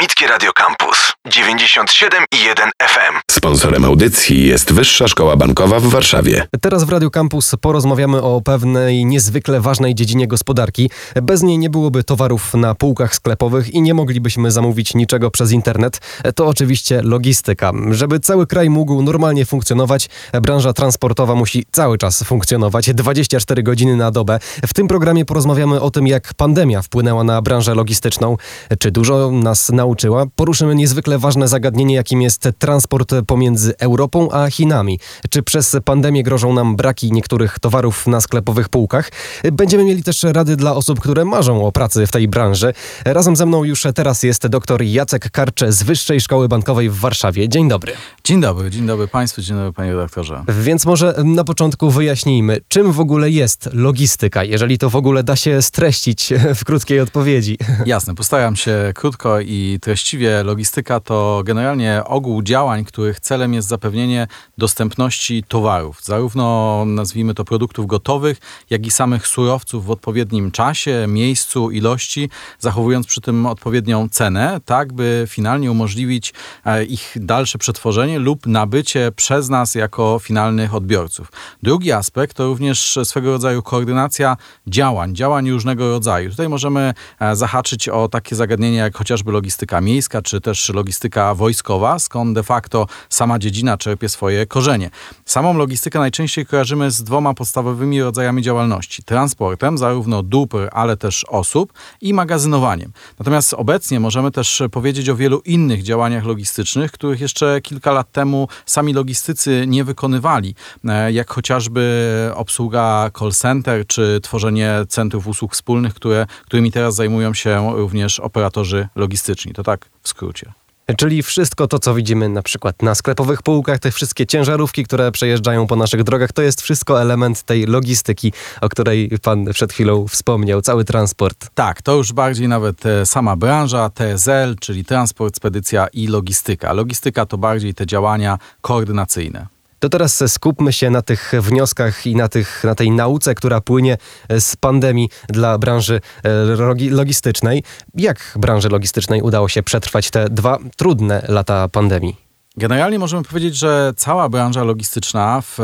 Akademickie Radio Campus 97 i 1 FM. Sponsorem audycji jest Wyższa Szkoła Bankowa w Warszawie. Teraz w Radio Campus porozmawiamy o pewnej niezwykle ważnej dziedzinie gospodarki. Bez niej nie byłoby towarów na półkach sklepowych i nie moglibyśmy zamówić niczego przez internet. To oczywiście logistyka. Żeby cały kraj mógł normalnie funkcjonować, branża transportowa musi cały czas funkcjonować 24 godziny na dobę. W tym programie porozmawiamy o tym, jak pandemia wpłynęła na branżę logistyczną, czy dużo nas nauczyła. Poruszymy niezwykle ważne zagadnienie, jakim jest transport pomiędzy Europą a Chinami. Czy przez pandemię grożą nam braki niektórych towarów na sklepowych półkach? Będziemy mieli też rady dla osób, które marzą o pracy w tej branży. Razem ze mną już teraz jest dr Jacek Karcze z Wyższej Szkoły Bankowej w Warszawie. Dzień dobry. Dzień dobry, dzień dobry Państwu, dzień dobry Panie redaktorze. Więc może na początku wyjaśnijmy, czym w ogóle jest logistyka, jeżeli to w ogóle da się streścić w krótkiej odpowiedzi. Jasne, postaram się krótko i treściwie. Logistyka to generalnie ogół działań, których celem jest zapewnienie dostępności towarów, zarówno nazwijmy to produktów gotowych, jak i samych surowców w odpowiednim czasie, miejscu, ilości, zachowując przy tym odpowiednią cenę, tak by finalnie umożliwić e, ich dalsze przetworzenie lub nabycie przez nas jako finalnych odbiorców. Drugi aspekt to również swego rodzaju koordynacja działań, działań różnego rodzaju. Tutaj możemy e, zahaczyć o takie zagadnienia jak chociażby logistyka miejska, czy też logistyka wojskowa, skąd de facto sama dziedzina czerpie swoje korzenie. Samą logistykę najczęściej kojarzymy z dwoma podstawowymi rodzajami działalności: transportem, zarówno dóbr, ale też osób i magazynowaniem. Natomiast obecnie możemy też powiedzieć o wielu innych działaniach logistycznych, których jeszcze kilka lat temu sami logistycy nie wykonywali, e, jak chociażby obsługa call center, czy tworzenie centrów usług wspólnych, które, którymi teraz zajmują się również operatorzy logistyczni. To tak w skrócie. Czyli wszystko to, co widzimy na przykład na sklepowych półkach, te wszystkie ciężarówki, które przejeżdżają po naszych drogach, to jest wszystko element tej logistyki, o której pan przed chwilą wspomniał, cały transport. Tak, to już bardziej nawet e, sama branża, TSL, czyli transport, spedycja i logistyka. Logistyka to bardziej te działania koordynacyjne. To teraz skupmy się na tych wnioskach i na, tych, na tej nauce, która płynie z pandemii dla branży e, logistycznej. Jak branży logistycznej udało się przetrwać te dwa trudne lata pandemii? Generalnie możemy powiedzieć, że cała branża logistyczna w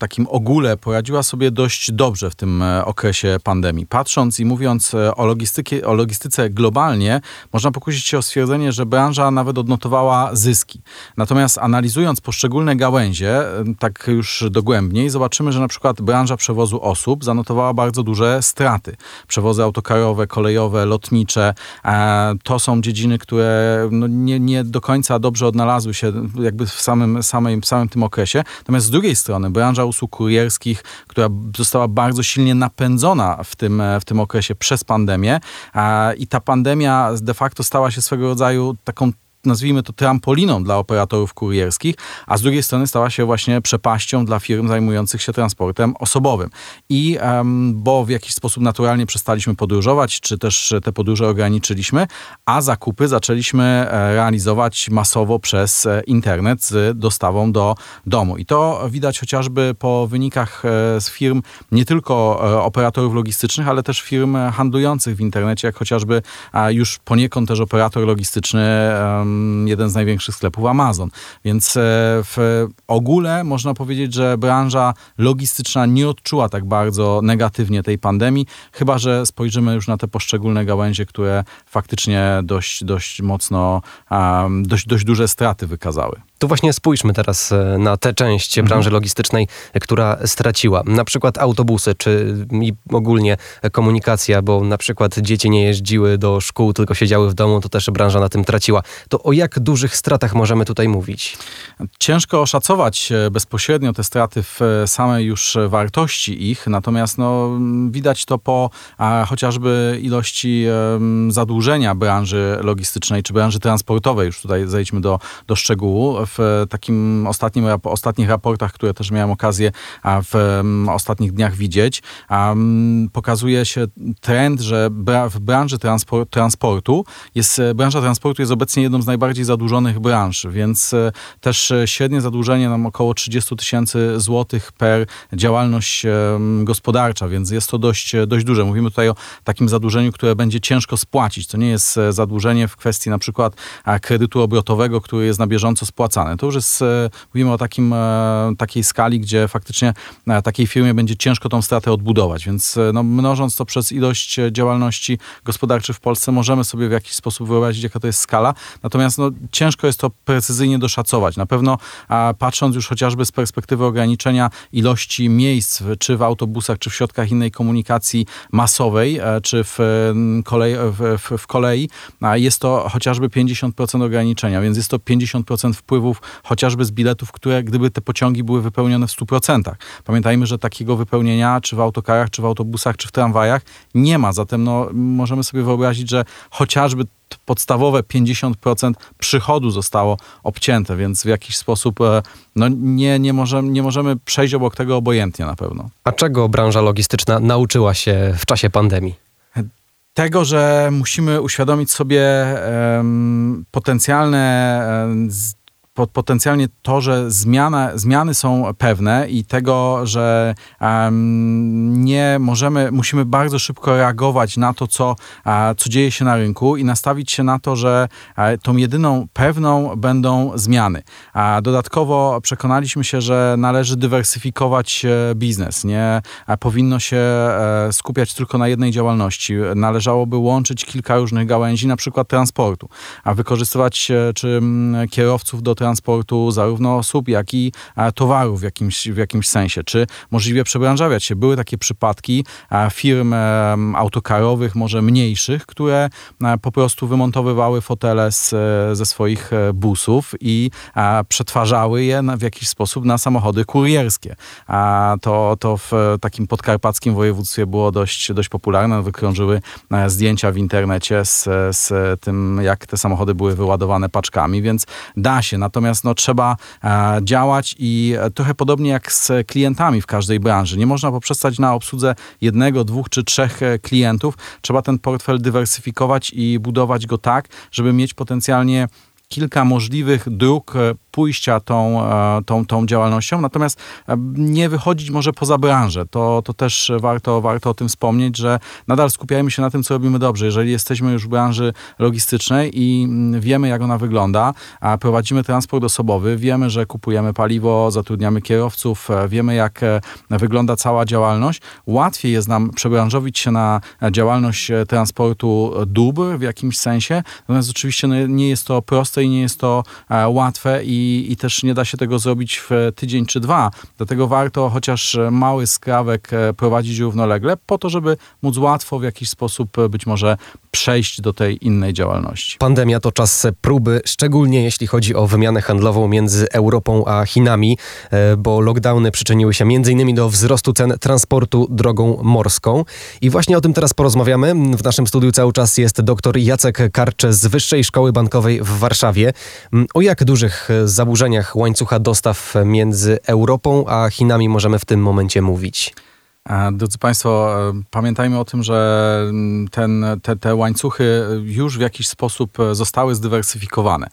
takim ogóle poradziła sobie dość dobrze w tym e, okresie pandemii. Patrząc i mówiąc e, o, o logistyce globalnie, można pokusić się o stwierdzenie, że branża nawet odnotowała zyski. Natomiast analizując poszczególne gałęzie, tak już dogłębniej, zobaczymy, że na przykład branża przewozu osób zanotowała bardzo duże straty. Przewozy autokarowe, kolejowe, lotnicze, e, to są dziedziny, które no nie, nie do końca dobrze odnalazły się jakby w samym, w samym tym okresie. Natomiast z drugiej strony branża usług kurierskich, która została bardzo silnie napędzona w tym, w tym okresie przez pandemię i ta pandemia de facto stała się swego rodzaju taką nazwijmy to trampoliną dla operatorów kurierskich, a z drugiej strony stała się właśnie przepaścią dla firm zajmujących się transportem osobowym. I bo w jakiś sposób naturalnie przestaliśmy podróżować, czy też te podróże ograniczyliśmy, a zakupy zaczęliśmy e, realizować masowo przez e, internet z dostawą do domu. I to widać chociażby po wynikach e, z firm nie tylko operatorów logistycznych, ale też firm handlujących w internecie, jak chociażby już poniekąd też operator logistyczny jeden z największych sklepów Amazon. Więc e, w ogóle można powiedzieć, że branża logistyczna nie odczuła tak bardzo negatywnie tej pandemii, chyba że spojrzymy już na te poszczególne gałęzie, które faktycznie dość, dość mocno, dość, dość duże straty wykazały. Tu właśnie spójrzmy teraz e, na tę część mhm. branży logistycznej, która straciła. Na przykład autobusy, czy i ogólnie komunikacja, bo na przykład dzieci nie jeździły do szkół, tylko siedziały w domu, to też branża na tym traciła. To o jak dużych stratach możemy tutaj mówić? Ciężko oszacować e, bezpośrednio te straty w e, samej już wartości ich, natomiast no, widać to po chociażby ilości zadłużenia branży logistycznej czy branży transportowej, już tutaj zejdźmy do, do szczegółu w takim ostatnim, ostatnich raportach, które też miałem okazję w ostatnich dniach widzieć, pokazuje się trend, że w branży transportu jest, branża transportu jest obecnie jedną z najbardziej zadłużonych branż, więc też średnie zadłużenie nam około 30 tysięcy złotych per działalność gospodarcza, więc jest to dość, dość duże. Mówimy tutaj o takim zadłużeniu, które będzie ciężko spłacić. To nie jest zadłużenie w kwestii na przykład kredytu obrotowego, który jest na bieżąco spłacany. To już jest, e, mówimy o takim, e, takiej skali, gdzie faktycznie e, takiej firmie będzie ciężko tą stratę odbudować, więc no, mnożąc to przez ilość działalności gospodarczych w Polsce, możemy sobie w jakiś sposób wyobrazić, jaka to jest skala. Natomiast no, ciężko jest to precyzyjnie doszacować. Na pewno patrząc już chociażby z perspektywy ograniczenia ilości miejsc, czy w autobusach, czy w środkach innej komunikacji masowej, czy w, kolei, w, w, kolei, jest to chociażby 50% ograniczenia, więc jest to 50% wpływów chociażby z biletów, które gdyby te pociągi były wypełnione w 100%. Pamiętajmy, że takiego wypełnienia czy w autokarach, czy w autobusach, czy w tramwajach nie ma. Zatem no, możemy sobie wyobrazić, że chociażby podstawowe 50% przychodu zostało obcięte, więc w jakiś sposób e, no, nie, nie, możemy, nie możemy przejść obok tego obojętnie na pewno. A czego branża logistyczna nauczyła się w czasie pandemii? tego, że musimy uświadomić sobie um, potencjalne um, potencjalnie to, że zmiana, zmiany są pewne i tego, że um, nie możemy, musimy bardzo szybko reagować na to, co, a, co dzieje się na rynku i nastawić się na to, że a, tą jedyną pewną będą zmiany. A dodatkowo przekonaliśmy się, że należy dywersyfikować e, biznes. Nie powinno się e, skupiać tylko na jednej działalności. Należałoby łączyć kilka różnych gałęzi, na przykład transportu, a wykorzystywać e, czy kierowców do transportu transportu zarówno osób, jak i towarów w jakimś, w jakimś sensie, czy możliwie przebranżawiać się. Były takie przypadki firm autokarowych, może mniejszych, które po prostu wymontowywały fotele z, ze swoich e, busów i przetwarzały je w jakiś sposób na samochody kurierskie. To, to w takim podkarpackim województwie było dość, dość popularne. Wykrążyły e, zdjęcia w internecie z, z tym, jak te samochody były wyładowane paczkami, więc da się. Natomiast natomiast no, trzeba e, działać i e, trochę podobnie jak z klientami w każdej branży. Nie można poprzestać na obsłudze jednego, dwóch czy trzech e, klientów. Trzeba ten portfel dywersyfikować i budować go tak, żeby mieć potencjalnie kilka możliwych dróg pójścia tą, e, tą, tą działalnością, natomiast e, nie wychodzić może poza branżę. To, to też warto, warto o tym wspomnieć, że nadal skupiajmy się na tym, co robimy dobrze. Jeżeli jesteśmy już w branży logistycznej i mm, wiemy, jak ona wygląda, prowadzimy transport osobowy, wiemy, że kupujemy paliwo, zatrudniamy kierowców, e, wiemy, jak wygląda cała działalność, łatwiej jest nam przebranżowić się na działalność transportu dóbr w jakimś sensie, natomiast oczywiście no, nie jest to proste i nie jest to łatwe i i, też nie da się tego zrobić w tydzień czy dwa. Dlatego warto chociaż mały skrawek e, prowadzić równolegle, po to, żeby móc łatwo w jakiś sposób e, być może przejść do tej innej działalności. Pandemia to czas próby, szczególnie jeśli chodzi o wymianę handlową między Europą a Chinami, e, bo lockdowny przyczyniły się m.in. do wzrostu cen transportu drogą morską. I właśnie o tym teraz porozmawiamy. W naszym studiu cały czas jest dr Jacek Karcze z Wyższej Szkoły Bankowej w Warszawie. Mm, o jak dużych zaburzeniach łańcucha dostaw między Europą a Chinami możemy w tym momencie mówić? Drodzy Państwo, e, pamiętajmy o tym, że ten, te, te łańcuchy już w jakiś sposób e, zostały zdywersyfikowane.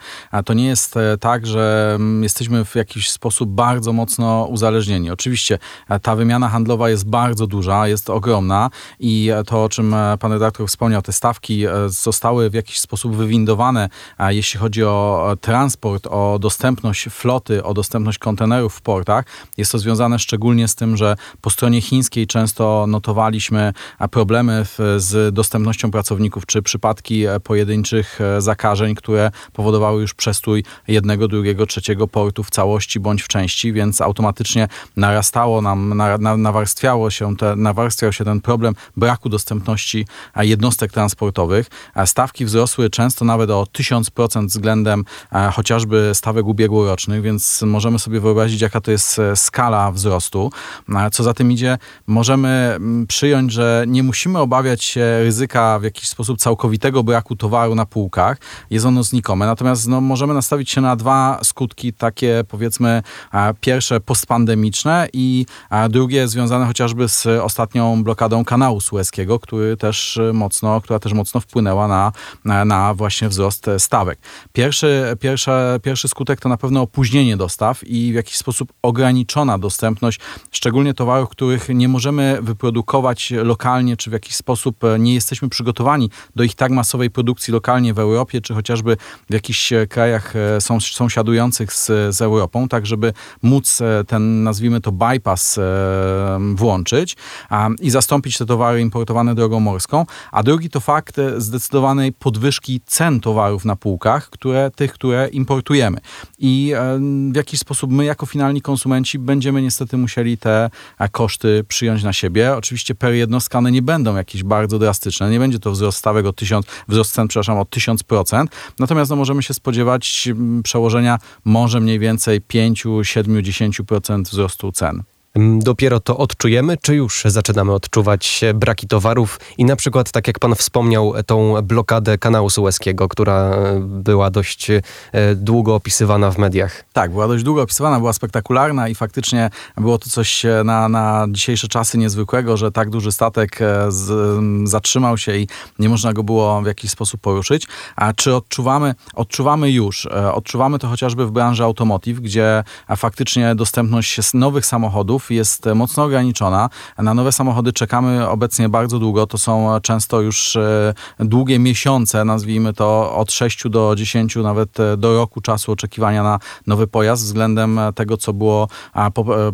To nie jest e, tak, że jesteśmy w jakiś sposób bardzo mocno uzależnieni. Oczywiście ta wymiana handlowa jest bardzo duża, jest ogromna i to, o czym pan redaktor wspomniał, te stawki zostały w jakiś sposób wywindowane, jeśli chodzi o transport, o dostępność floty, o dostępność kontenerów w portach. Jest to związane szczególnie z tym, że po stronie chińskiej często notowaliśmy problemy z dostępnością pracowników, czy przypadki e, pojedynczych e, zakażeń, które powodowały już przestój jednego, drugiego, trzeciego portu w całości bądź w części, więc automatycznie narastało nam, nawarstwiało się te, nawarstwiał się ten problem braku dostępności jednostek transportowych. Stawki wzrosły często nawet o 1000% względem chociażby stawek ubiegłorocznych, więc możemy sobie wyobrazić, jaka to jest e, skala wzrostu. Co za tym idzie, możemy mm, przyjąć, że nie musimy obawiać się ryzyka w jakiś sposób całkowitego braku towaru na półkach. Jest ono znikome. Natomiast no, możemy nastawić się na dwa skutki, takie powiedzmy pierwsze postpandemiczne i drugie związane chociażby z ostatnią blokadą kanału sueskiego, który też mocno, która też mocno wpłynęła na, na właśnie wzrost stawek. Pierwszy, pierwszy, pierwszy skutek to na pewno opóźnienie dostaw i w jakiś sposób ograniczona dostępność, szczególnie towarów, których nie możemy wyprodukować lokalnie, czy w jakiś sposób nie jesteśmy przygotowani do ich tak masowej produkcji lokalnie w Europie, czy chociażby w jakichś krajach sąsiadujących z, z Europą, tak żeby móc ten, nazwijmy to, bypass włączyć i zastąpić te towary importowane drogą morską. A drugi to fakt zdecydowanej podwyżki cen towarów na półkach, które, tych, które importujemy. I w jakiś sposób my, jako finalni konsumenci, będziemy niestety musieli te koszty przyjąć na siebie. Oczywiście per jednostka one nie będą jakieś bardzo drastyczne. Nie będzie to wzrost stawek o 1000, wzrost cen, przepraszam, o 1000%. Natomiast no, możemy się spodziewać przełożenia może mniej więcej 5, 7, 10% wzrostu cen. Dopiero to odczujemy, czy już zaczynamy odczuwać braki towarów i na przykład, tak jak pan wspomniał, tą blokadę kanału sueskiego, która była dość e, długo opisywana w mediach? Tak, była dość długo opisywana, była spektakularna i faktycznie było to coś e, na, na dzisiejsze czasy niezwykłego, że tak duży statek e, z, zatrzymał się i nie można go było w jakiś sposób poruszyć. A czy odczuwamy? Odczuwamy już. Odczuwamy to chociażby w branży automotive, gdzie faktycznie dostępność nowych samochodów jest mocno ograniczona. Na nowe samochody czekamy obecnie bardzo długo. To są często już e, długie miesiące, nazwijmy to od 6 do 10, nawet e, do roku czasu oczekiwania na nowy pojazd względem tego, co było e,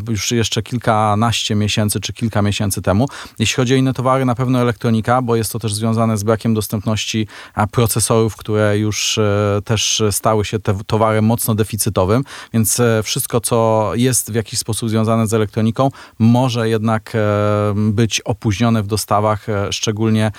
już jeszcze kilkanaście miesięcy czy kilka miesięcy temu. Jeśli chodzi o inne towary, na pewno elektronika, bo jest to też związane z brakiem dostępności procesorów, które już też stały się towarem mocno deficytowym, więc wszystko, co jest w jakiś sposób związane z elektroniką, elektroniką może jednak e, być opóźnione w dostawach, e, szczególnie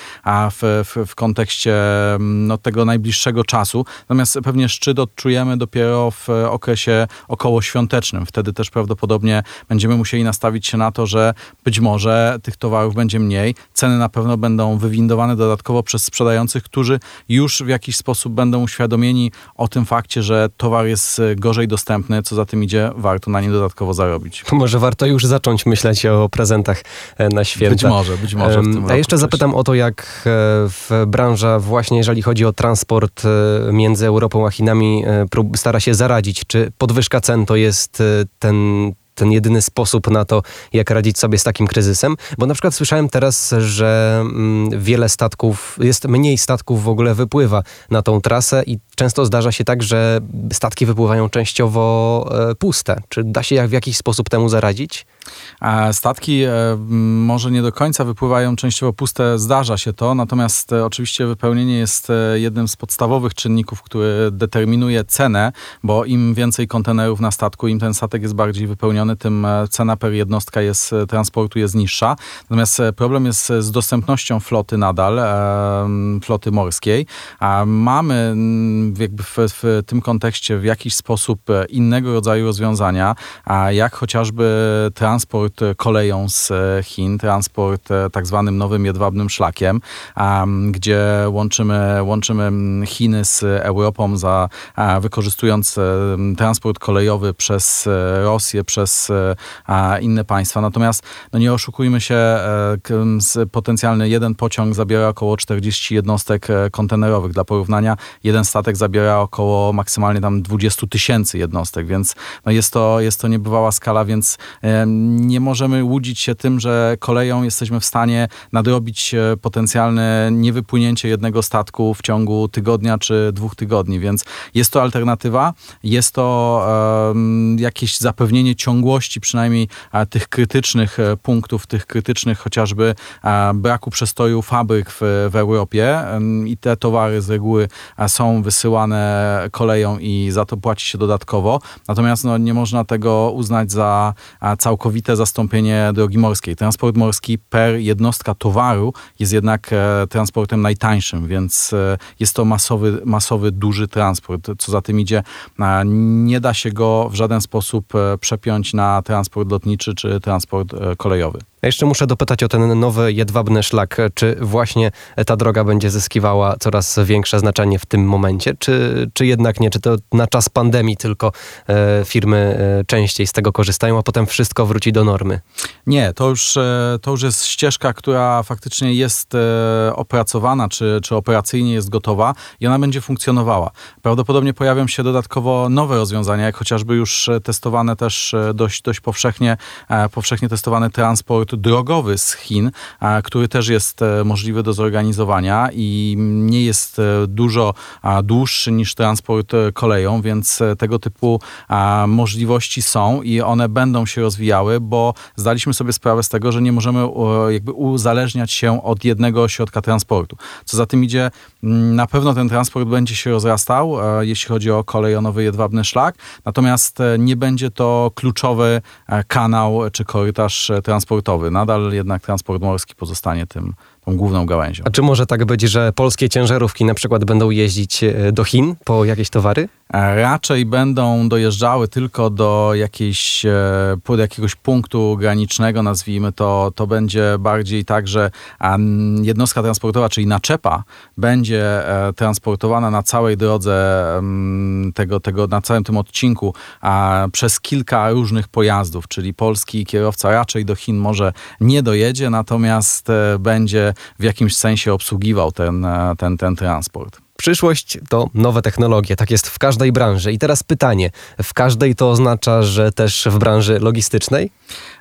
w, w, w kontekście no, tego najbliższego czasu. Natomiast pewnie szczyt odczujemy dopiero w okresie okołoświątecznym. Wtedy też prawdopodobnie będziemy musieli nastawić się na to, że być może tych towarów będzie mniej. Ceny na pewno będą wywindowane dodatkowo przez sprzedających, którzy już w jakiś sposób będą uświadomieni o tym fakcie, że towar jest gorzej dostępny, co za tym idzie, warto na nie dodatkowo zarobić. Może warto już zacząć myśleć o prezentach e, na święta. Być może, być może. A jeszcze zapytam o to, jak e, w branża właśnie, jeżeli chodzi o transport e, między Europą a Chinami, stara się zaradzić. Czy podwyżka cen to jest ten ten jedyny sposób na to, jak radzić sobie z takim kryzysem. Bo na przykład słyszałem teraz, że mm, wiele statków, jest mniej statków w ogóle wypływa na tą trasę i często zdarza się tak, że statki wypływają częściowo e, puste. Czy da się w jakiś sposób temu zaradzić? Statki e, może nie do końca wypływają częściowo puste, zdarza się to, natomiast e, oczywiście wypełnienie jest jednym z podstawowych czynników, który determinuje cenę, bo im więcej kontenerów na statku, im ten statek jest bardziej wypełniony, tym cena per jednostka jest, transportu jest niższa. Natomiast problem jest z dostępnością floty nadal, floty morskiej. Mamy jakby w, w, tym kontekście w jakiś sposób e, innego rodzaju rozwiązania, jak chociażby transport koleją z e, Chin, transport e, tak zwanym nowym jedwabnym szlakiem, gdzie łączymy, łączymy Chiny z Europą za wykorzystując transport kolejowy przez Rosję, przez inne państwa. Natomiast no nie oszukujmy się, potencjalny jeden pociąg zabiera około 40 jednostek kontenerowych. Dla porównania jeden statek zabiera około maksymalnie tam 20 tysięcy jednostek, więc no jest, to, jest to niebywała skala, więc nie możemy łudzić się tym, że koleją jesteśmy w stanie nadrobić e, potencjalne niewypłynięcie jednego statku w ciągu tygodnia czy dwóch tygodni, więc jest to alternatywa, jest to jakieś zapewnienie ciągłości przynajmniej tych krytycznych e, punktów, tych krytycznych chociażby braku przestoju fabryk w, w Europie i te towary z reguły są wysyłane koleją i za to płaci się dodatkowo. Natomiast no, nie można tego uznać za całkowite zastąpienie drogi morskiej. Transport morski per jednostka towaru jest jednak e, transportem najtańszym, więc e, jest to masowy, masowy duży transport. Co za tym idzie, nie da się go w żaden sposób e, przepiąć na transport lotniczy czy transport kolejowy. Ja jeszcze muszę dopytać o ten nowy jedwabny szlak. Czy właśnie ta droga będzie zyskiwała coraz większe znaczenie w tym momencie, czy, czy jednak nie? Czy to na czas pandemii tylko e, firmy e, częściej z tego korzystają, a potem wszystko wróci do normy? Nie, to już, e, to już jest ścieżka, która faktycznie jest e, opracowana, czy, czy operacyjnie jest gotowa i ona będzie funkcjonowała. Prawdopodobnie pojawią się dodatkowo nowe rozwiązania, jak chociażby już testowane też e, dość, dość powszechnie, powszechnie testowany transport drogowy z Chin, który też jest możliwy do zorganizowania i nie jest dużo dłuższy niż transport koleją, więc tego typu możliwości są i one będą się rozwijały, bo zdaliśmy sobie sprawę z tego, że nie możemy jakby uzależniać się od jednego środka transportu. Co za tym idzie, na pewno ten transport będzie się rozrastał, jeśli chodzi o kolej, o nowy jedwabny szlak, natomiast e, nie będzie to kluczowy e, kanał czy korytarz e, Nadal jednak transport morski pozostanie tym tą główną gałęzią. A czy może tak być, że polskie ciężarówki na przykład będą jeździć e, do Chin po jakieś towary? E, raczej będą dojeżdżały tylko do jakiejś, e, pod jakiegoś punktu granicznego, nazwijmy to. To będzie bardziej tak, że jednostka transportowa, czyli naczepa, będzie transportowana na całej drodze tego, tego na całym tym odcinku przez kilka różnych pojazdów, czyli polski kierowca raczej do Chin może nie dojedzie, natomiast będzie w jakimś sensie obsługiwał ten, e, ten, ten transport. Przyszłość to nowe technologie, tak jest w każdej branży. I teraz pytanie, w każdej to oznacza, że też w branży logistycznej?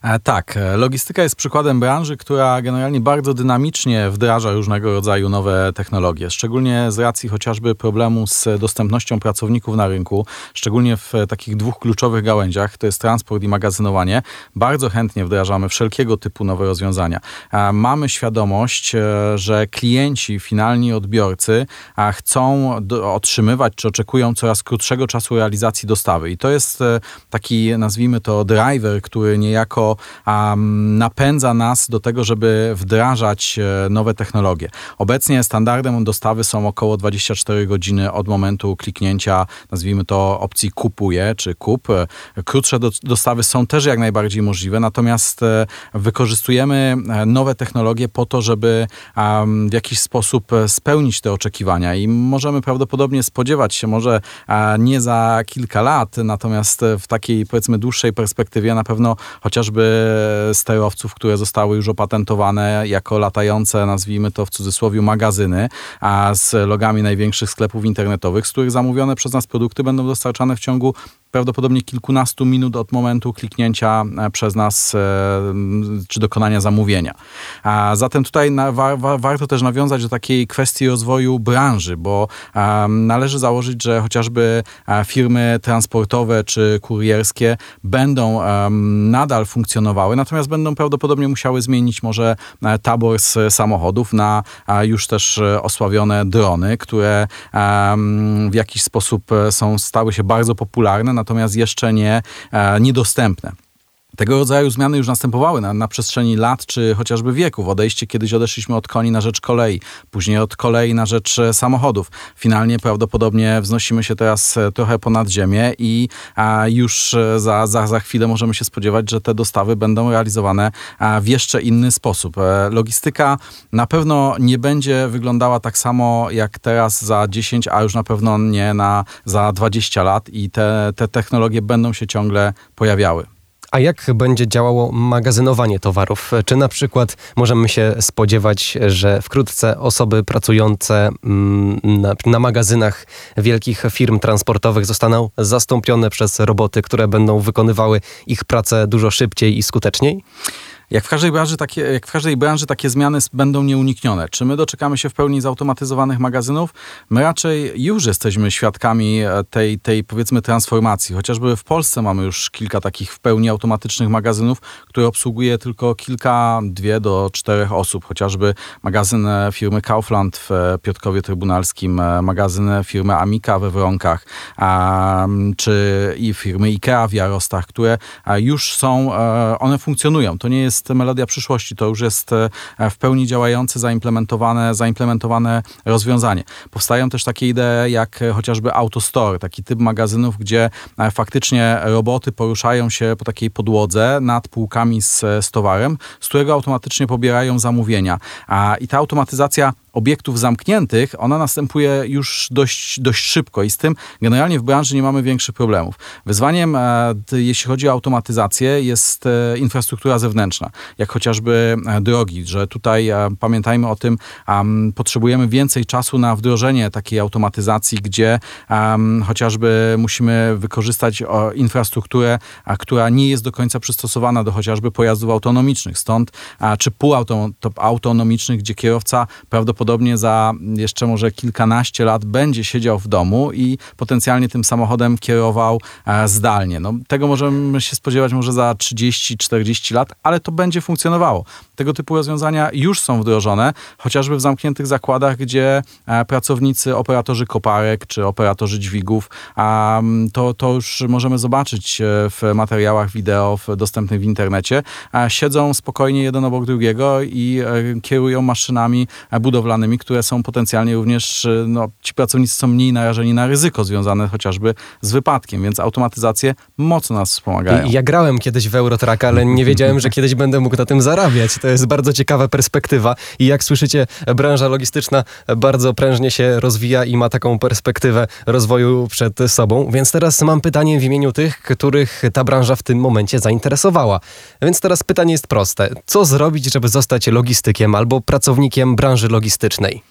E, tak, e, logistyka jest przykładem branży, która generalnie bardzo dynamicznie wdraża różnego rodzaju nowe technologie, szczególnie z racji chociażby problemu z dostępnością pracowników na rynku, szczególnie w takich dwóch kluczowych gałęziach, to jest transport i magazynowanie. Bardzo chętnie wdrażamy wszelkiego typu nowe rozwiązania. E, mamy świadomość, że klienci, finalni odbiorcy chcą otrzymywać czy oczekują coraz krótszego czasu realizacji dostawy. I to jest taki, nazwijmy to, driver, który niejako um, napędza nas do tego, żeby wdrażać e, nowe technologie. Obecnie standardem dostawy są około 24 godziny od momentu kliknięcia, nazwijmy to opcji kupuję czy kup. E, krótsze do, dostawy są też jak najbardziej możliwe, natomiast e, wykorzystujemy nowe technologie po to, żeby um, w jakiś sposób spełnić te oczekiwania i możemy prawdopodobnie spodziewać się, może nie za kilka lat, natomiast w takiej powiedzmy dłuższej perspektywie na pewno chociażby sterowców, które zostały już opatentowane jako latające, nazwijmy to w cudzysłowie, magazyny, a z logami największych sklepów internetowych, z których zamówione przez nas produkty będą dostarczane w ciągu prawdopodobnie kilkunastu minut od momentu kliknięcia e, przez nas e, czy dokonania zamówienia. Zatem tutaj na, wa, wa, warto też nawiązać do takiej kwestii rozwoju branży, bo należy założyć, że chociażby firmy transportowe czy kurierskie będą nadal funkcjonowały, natomiast będą prawdopodobnie musiały zmienić może e, tabor z samochodów na już też osławione drony, które w jakiś sposób są, stały się bardzo popularne, natomiast jeszcze nie e, niedostępne. Tego rodzaju zmiany już następowały na, na, przestrzeni lat czy chociażby wieków. Odejście kiedyś odeszliśmy od koni na rzecz kolei, później od kolei na rzecz e, samochodów. Finalnie prawdopodobnie wznosimy się teraz e, trochę ponad ziemię i już za, za, za chwilę możemy się spodziewać, że te dostawy będą realizowane w jeszcze inny sposób. Logistyka na pewno nie będzie wyglądała tak samo jak teraz za 10, a już na pewno nie na za 20 lat i te, te technologie będą się ciągle pojawiały. A jak będzie działało magazynowanie towarów? Czy na przykład możemy się spodziewać, że wkrótce osoby pracujące mm, na, na, magazynach wielkich firm transportowych zostaną zastąpione przez roboty, które będą wykonywały ich pracę dużo szybciej i skuteczniej? Jak w każdej branży takie, jak w każdej branży takie zmiany będą nieuniknione. Czy my doczekamy się w pełni zautomatyzowanych magazynów? My raczej już jesteśmy świadkami e, tej, tej powiedzmy transformacji. Chociażby w Polsce mamy już kilka takich w pełni automatycznych magazynów, które obsługuje tylko kilka, dwie do czterech osób. Chociażby magazyn e, firmy Kaufland w e, Piotrkowie Trybunalskim, magazyn firmy Amika we Wronkach, czy i firmy Ikea w Jarostach, które już są, one funkcjonują. To nie jest jest melodia przyszłości, to już jest e, w pełni działające, zaimplementowane, zaimplementowane rozwiązanie. Powstają też takie idee jak chociażby Autostore, taki typ magazynów, gdzie e, faktycznie roboty poruszają się po takiej podłodze nad półkami z, z towarem, z którego automatycznie pobierają zamówienia. I ta automatyzacja obiektów zamkniętych, ona następuje już dość, dość szybko i z tym generalnie w branży nie mamy większych problemów. Wyzwaniem, e, jeśli chodzi o automatyzację, jest e, infrastruktura zewnętrzna, jak chociażby e, drogi, że tutaj pamiętajmy o tym, potrzebujemy więcej czasu na wdrożenie takiej automatyzacji, gdzie chociażby musimy wykorzystać infrastrukturę, która nie jest do końca przystosowana do chociażby pojazdów autonomicznych, stąd czy półautonomicznych, gdzie kierowca prawdopodobnie prawdopodobnie za jeszcze może kilkanaście lat będzie siedział w domu i potencjalnie tym samochodem kierował e, zdalnie. No, tego możemy się spodziewać może za 30-40 lat, ale to będzie funkcjonowało. Tego typu rozwiązania już są wdrożone, chociażby w zamkniętych zakładach, gdzie e, pracownicy, operatorzy koparek czy operatorzy dźwigów, to, to już możemy zobaczyć e, w materiałach wideo dostępnych w internecie, siedzą spokojnie jeden obok drugiego i kierują maszynami budowlanymi które są potencjalnie również, no, ci pracownicy są mniej narażeni na ryzyko związane chociażby z wypadkiem, więc automatyzacje mocno nas wspomagają. Ja grałem kiedyś w Eurotrack, ale nie wiedziałem, że kiedyś będę mógł na tym zarabiać. To jest bardzo ciekawa perspektywa i jak słyszycie, branża logistyczna bardzo prężnie się rozwija i ma taką perspektywę rozwoju przed sobą. Więc teraz mam pytanie w imieniu tych, których ta branża w tym momencie zainteresowała. Więc teraz pytanie jest proste. Co zrobić, żeby zostać logistykiem albo pracownikiem branży logistycznej?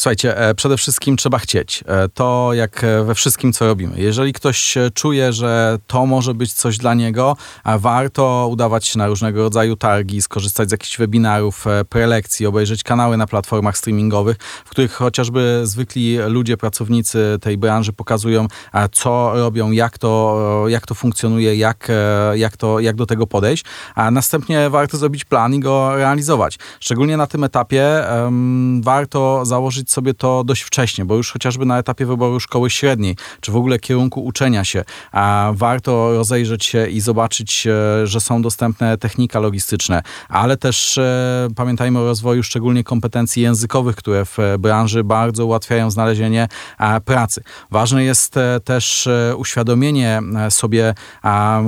Słuchajcie, e, przede wszystkim trzeba chcieć. E, to jak e, we wszystkim, co robimy. Jeżeli ktoś czuje, że to może być coś dla niego, warto udawać się na różnego rodzaju targi, skorzystać z jakichś webinarów, prelekcji, obejrzeć kanały na platformach streamingowych, w których chociażby zwykli ludzie, pracownicy tej branży pokazują, co robią, jak to, jak to funkcjonuje, jak, jak, to, jak do tego podejść. A następnie warto zrobić plan i go realizować. Szczególnie na tym etapie um, warto założyć sobie to dość wcześnie, bo już chociażby na etapie wyboru szkoły średniej, czy w ogóle kierunku uczenia się, a warto rozejrzeć się i zobaczyć, e, że są dostępne technika logistyczne, ale też e, pamiętajmy o rozwoju szczególnie kompetencji językowych, które w branży bardzo ułatwiają znalezienie pracy. Ważne jest e, też uświadomienie sobie,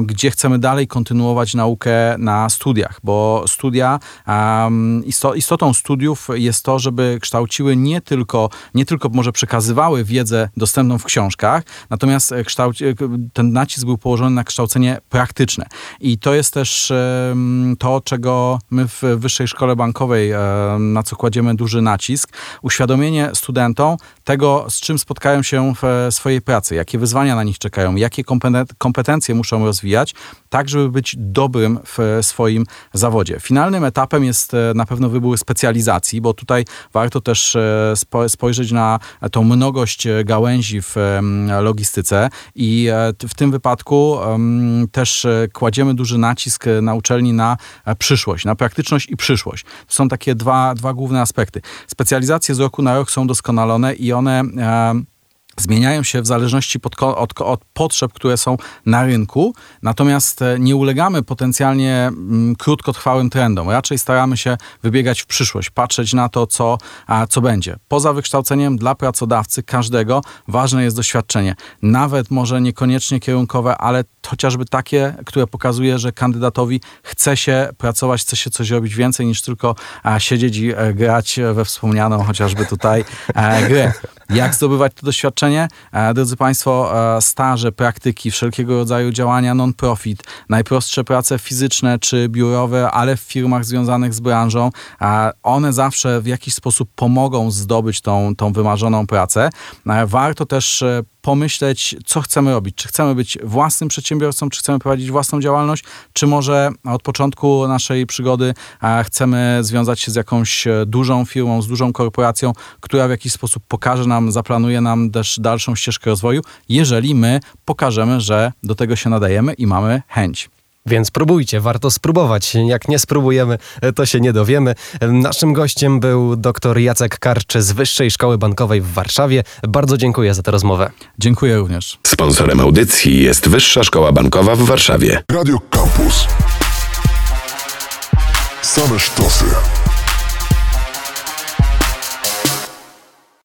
gdzie chcemy dalej kontynuować naukę na studiach, bo studia, istotą studiów jest to, żeby kształciły nie tylko nie tylko może przekazywały wiedzę dostępną w książkach, natomiast e, kształci, ten nacisk był położony na kształcenie praktyczne. I to jest też to, czego my w Wyższej Szkole Bankowej, na co kładziemy duży nacisk, uświadomienie studentom tego, z czym spotkają się w swojej pracy, jakie wyzwania na nich czekają, jakie kompetencje muszą rozwijać, tak żeby być dobrym w swoim zawodzie. Finalnym etapem jest e, na pewno wybór specjalizacji, bo tutaj warto też e, spojrzeć na tą mnogość e, gałęzi w logistyce i e, w tym wypadku też e, kładziemy duży nacisk na uczelni na przyszłość, na praktyczność i przyszłość. To są takie dwa, dwa główne aspekty. Specjalizacje z roku na rok są doskonalone i one zmieniają się w zależności pod, od, od, potrzeb, które są na rynku, natomiast e, nie ulegamy potencjalnie mm, krótkotrwałym trendom. Raczej staramy się wybiegać w przyszłość, patrzeć na to, co, a, co będzie. Poza wykształceniem dla pracodawcy każdego ważne jest doświadczenie. Nawet może niekoniecznie kierunkowe, ale chociażby takie, które pokazuje, że kandydatowi chce się pracować, chce się coś robić więcej niż tylko a, siedzieć i e, grać we wspomnianą chociażby tutaj e, grę. Jak zdobywać to doświadczenie? E, drodzy Państwo, e, staże, praktyki, wszelkiego rodzaju działania non-profit, najprostsze prace fizyczne czy biurowe, ale w firmach związanych z branżą, e, one zawsze w jakiś sposób pomogą zdobyć tą, tą wymarzoną pracę. Warto też pomyśleć, co chcemy robić. Czy chcemy być własnym przedsiębiorcą, czy chcemy prowadzić własną działalność, czy może od początku naszej przygody chcemy związać się z jakąś e, dużą firmą, z dużą korporacją, która w jakiś sposób pokaże nam, zaplanuje nam też dalszą ścieżkę rozwoju, jeżeli my pokażemy, że do tego się nadajemy i mamy chęć. Więc próbujcie, warto spróbować. Jak nie spróbujemy, to się nie dowiemy. Naszym gościem był dr Jacek Karczy z Wyższej Szkoły Bankowej w Warszawie. Bardzo dziękuję za tę rozmowę. Dziękuję również. Sponsorem audycji jest Wyższa Szkoła Bankowa w Warszawie. Radio Campus. Same sztosy.